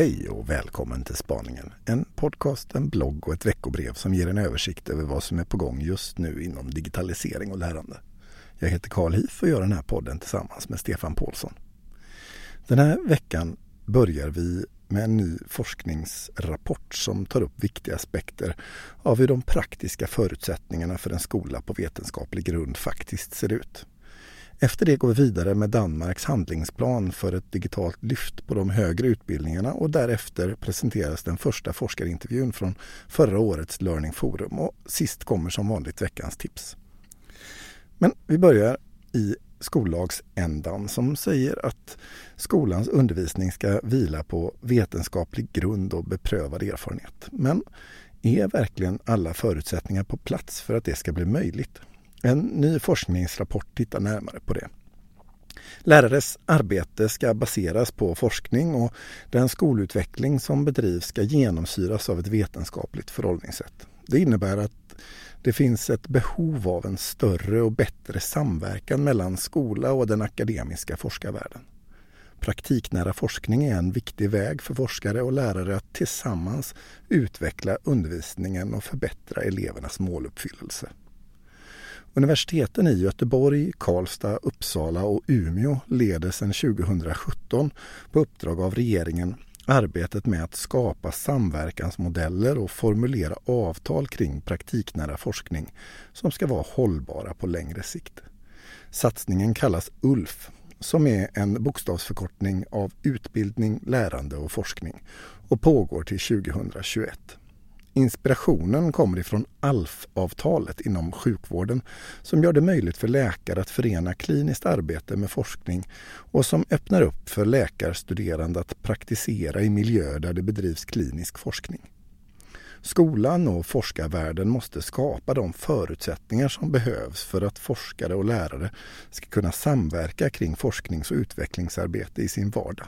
Hej och välkommen till Spaningen. En podcast, en blogg och ett veckobrev som ger en översikt över vad som är på gång just nu inom digitalisering och lärande. Jag heter Karl Hif och gör den här podden tillsammans med Stefan Paulsson. Den här veckan börjar vi med en ny forskningsrapport som tar upp viktiga aspekter av hur de praktiska förutsättningarna för en skola på vetenskaplig grund faktiskt ser ut. Efter det går vi vidare med Danmarks handlingsplan för ett digitalt lyft på de högre utbildningarna och därefter presenteras den första forskarintervjun från förra årets Learning Forum och sist kommer som vanligt veckans tips. Men vi börjar i skollagsändan som säger att skolans undervisning ska vila på vetenskaplig grund och beprövad erfarenhet. Men är verkligen alla förutsättningar på plats för att det ska bli möjligt? En ny forskningsrapport tittar närmare på det. Lärares arbete ska baseras på forskning och den skolutveckling som bedrivs ska genomsyras av ett vetenskapligt förhållningssätt. Det innebär att det finns ett behov av en större och bättre samverkan mellan skola och den akademiska forskarvärlden. Praktiknära forskning är en viktig väg för forskare och lärare att tillsammans utveckla undervisningen och förbättra elevernas måluppfyllelse. Universiteten i Göteborg, Karlstad, Uppsala och Umeå leder sedan 2017 på uppdrag av regeringen arbetet med att skapa samverkansmodeller och formulera avtal kring praktiknära forskning som ska vara hållbara på längre sikt. Satsningen kallas ULF som är en bokstavsförkortning av utbildning, lärande och forskning och pågår till 2021. Inspirationen kommer ifrån ALF-avtalet inom sjukvården som gör det möjligt för läkare att förena kliniskt arbete med forskning och som öppnar upp för läkarstuderande att praktisera i miljöer där det bedrivs klinisk forskning. Skolan och forskarvärlden måste skapa de förutsättningar som behövs för att forskare och lärare ska kunna samverka kring forsknings och utvecklingsarbete i sin vardag.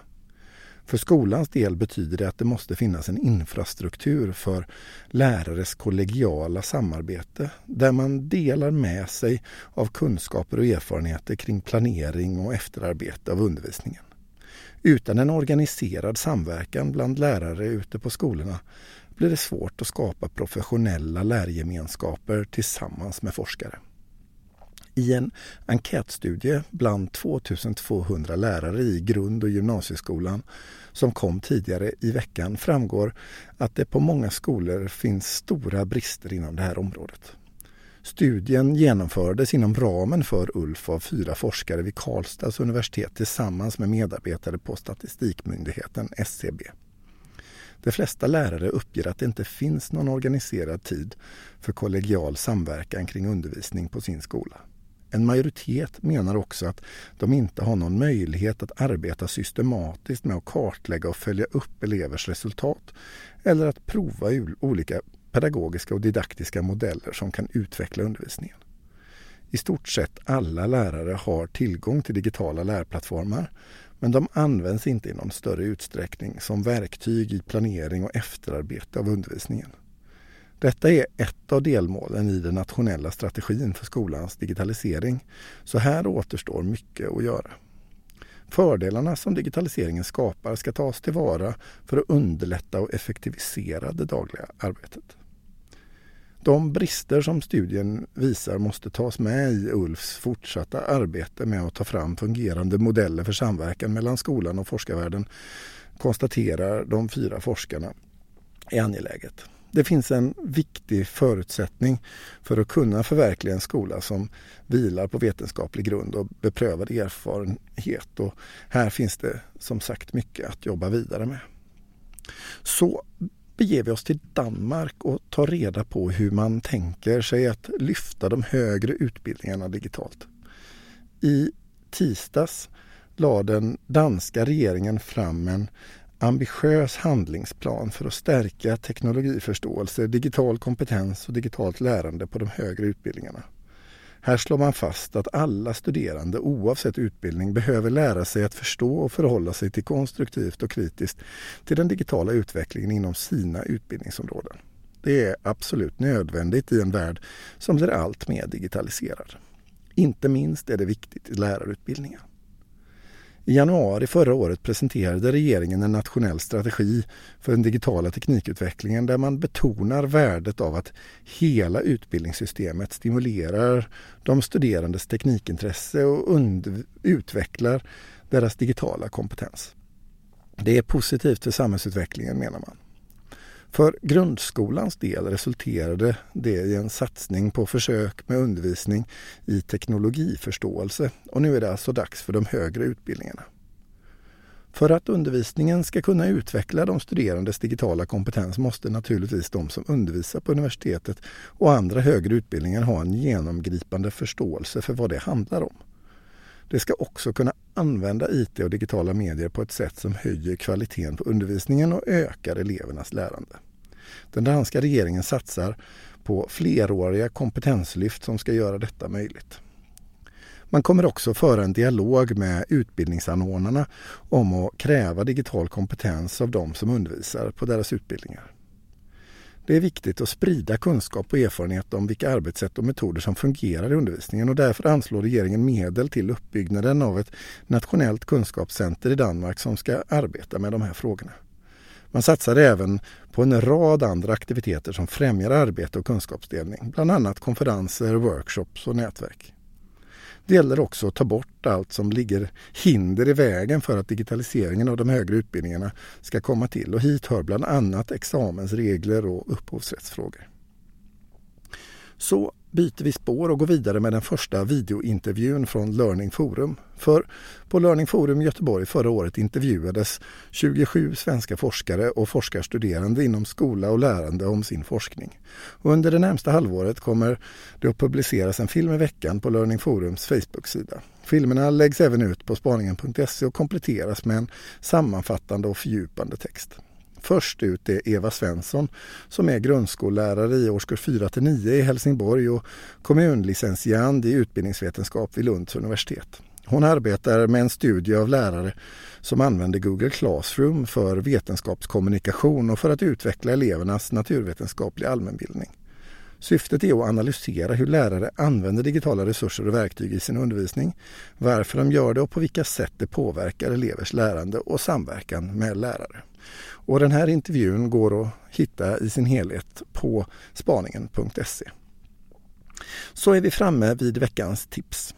För skolans del betyder det att det måste finnas en infrastruktur för lärares kollegiala samarbete där man delar med sig av kunskaper och erfarenheter kring planering och efterarbete av undervisningen. Utan en organiserad samverkan bland lärare ute på skolorna blir det svårt att skapa professionella lärgemenskaper tillsammans med forskare. I en enkätstudie bland 2200 lärare i grund och gymnasieskolan som kom tidigare i veckan framgår att det på många skolor finns stora brister inom det här området. Studien genomfördes inom ramen för ULF av fyra forskare vid Karlstads universitet tillsammans med medarbetare på Statistikmyndigheten, SCB. De flesta lärare uppger att det inte finns någon organiserad tid för kollegial samverkan kring undervisning på sin skola. En majoritet menar också att de inte har någon möjlighet att arbeta systematiskt med att kartlägga och följa upp elevers resultat eller att prova olika pedagogiska och didaktiska modeller som kan utveckla undervisningen. I stort sett alla lärare har tillgång till digitala lärplattformar men de används inte i någon större utsträckning som verktyg i planering och efterarbete av undervisningen. Detta är ett av delmålen i den nationella strategin för skolans digitalisering. Så här återstår mycket att göra. Fördelarna som digitaliseringen skapar ska tas tillvara för att underlätta och effektivisera det dagliga arbetet. De brister som studien visar måste tas med i ULFs fortsatta arbete med att ta fram fungerande modeller för samverkan mellan skolan och forskarvärlden konstaterar de fyra forskarna är angeläget. Det finns en viktig förutsättning för att kunna förverkliga en skola som vilar på vetenskaplig grund och beprövad erfarenhet. Och här finns det som sagt mycket att jobba vidare med. Så beger vi oss till Danmark och tar reda på hur man tänker sig att lyfta de högre utbildningarna digitalt. I tisdags lade den danska regeringen fram en ambitiös handlingsplan för att stärka teknologiförståelse, digital kompetens och digitalt lärande på de högre utbildningarna. Här slår man fast att alla studerande oavsett utbildning behöver lära sig att förstå och förhålla sig till konstruktivt och kritiskt till den digitala utvecklingen inom sina utbildningsområden. Det är absolut nödvändigt i en värld som blir allt mer digitaliserad. Inte minst är det viktigt i lärarutbildningen. I januari förra året presenterade regeringen en nationell strategi för den digitala teknikutvecklingen där man betonar värdet av att hela utbildningssystemet stimulerar de studerandes teknikintresse och utvecklar deras digitala kompetens. Det är positivt för samhällsutvecklingen menar man. För grundskolans del resulterade det i en satsning på försök med undervisning i teknologiförståelse och nu är det alltså dags för de högre utbildningarna. För att undervisningen ska kunna utveckla de studerandes digitala kompetens måste naturligtvis de som undervisar på universitetet och andra högre utbildningar ha en genomgripande förståelse för vad det handlar om. Det ska också kunna använda IT och digitala medier på ett sätt som höjer kvaliteten på undervisningen och ökar elevernas lärande. Den danska regeringen satsar på fleråriga kompetenslyft som ska göra detta möjligt. Man kommer också föra en dialog med utbildningsanordnarna om att kräva digital kompetens av de som undervisar på deras utbildningar. Det är viktigt att sprida kunskap och erfarenhet om vilka arbetssätt och metoder som fungerar i undervisningen och därför anslår regeringen medel till uppbyggnaden av ett nationellt kunskapscenter i Danmark som ska arbeta med de här frågorna. Man satsar även på en rad andra aktiviteter som främjar arbete och kunskapsdelning, bland annat konferenser, workshops och nätverk. Det gäller också att ta bort allt som ligger hinder i vägen för att digitaliseringen av de högre utbildningarna ska komma till och hit hör bland annat examensregler och upphovsrättsfrågor. Så byter vi spår och går vidare med den första videointervjun från Learning Forum. För på Learning Forum i Göteborg förra året intervjuades 27 svenska forskare och forskarstuderande inom skola och lärande om sin forskning. Och under det närmsta halvåret kommer det att publiceras en film i veckan på Learning Forums Facebook-sida. Filmerna läggs även ut på spaningen.se och kompletteras med en sammanfattande och fördjupande text. Först ut är Eva Svensson som är grundskollärare i årskurs 4 till 9 i Helsingborg och kommunlicentiand i utbildningsvetenskap vid Lunds universitet. Hon arbetar med en studie av lärare som använder Google Classroom för vetenskapskommunikation och för att utveckla elevernas naturvetenskapliga allmänbildning. Syftet är att analysera hur lärare använder digitala resurser och verktyg i sin undervisning, varför de gör det och på vilka sätt det påverkar elevers lärande och samverkan med lärare. Och den här intervjun går att hitta i sin helhet på spaningen.se. Så är vi framme vid veckans tips.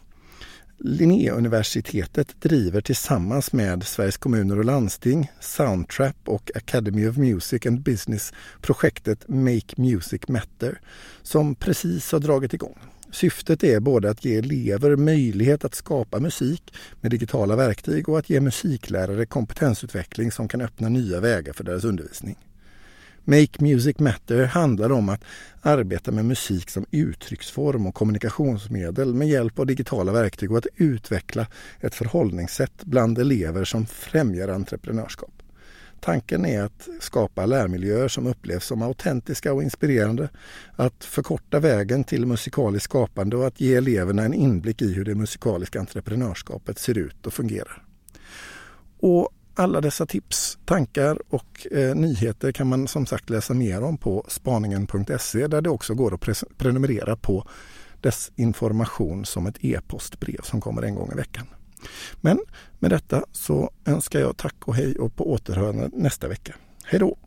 Linnéuniversitetet driver tillsammans med Sveriges kommuner och landsting, Soundtrap och Academy of Music and Business projektet Make Music Matter som precis har dragit igång. Syftet är både att ge elever möjlighet att skapa musik med digitala verktyg och att ge musiklärare kompetensutveckling som kan öppna nya vägar för deras undervisning. Make Music Matter handlar om att arbeta med musik som uttrycksform och kommunikationsmedel med hjälp av digitala verktyg och att utveckla ett förhållningssätt bland elever som främjar entreprenörskap. Tanken är att skapa lärmiljöer som upplevs som autentiska och inspirerande, att förkorta vägen till musikaliskt skapande och att ge eleverna en inblick i hur det musikaliska entreprenörskapet ser ut och fungerar. Och alla dessa tips, tankar och eh, nyheter kan man som sagt läsa mer om på spaningen.se där det också går att prenumerera på dess information som ett e-postbrev som kommer en gång i veckan. Men med detta så önskar jag tack och hej och på återhörande nästa vecka. Hej då!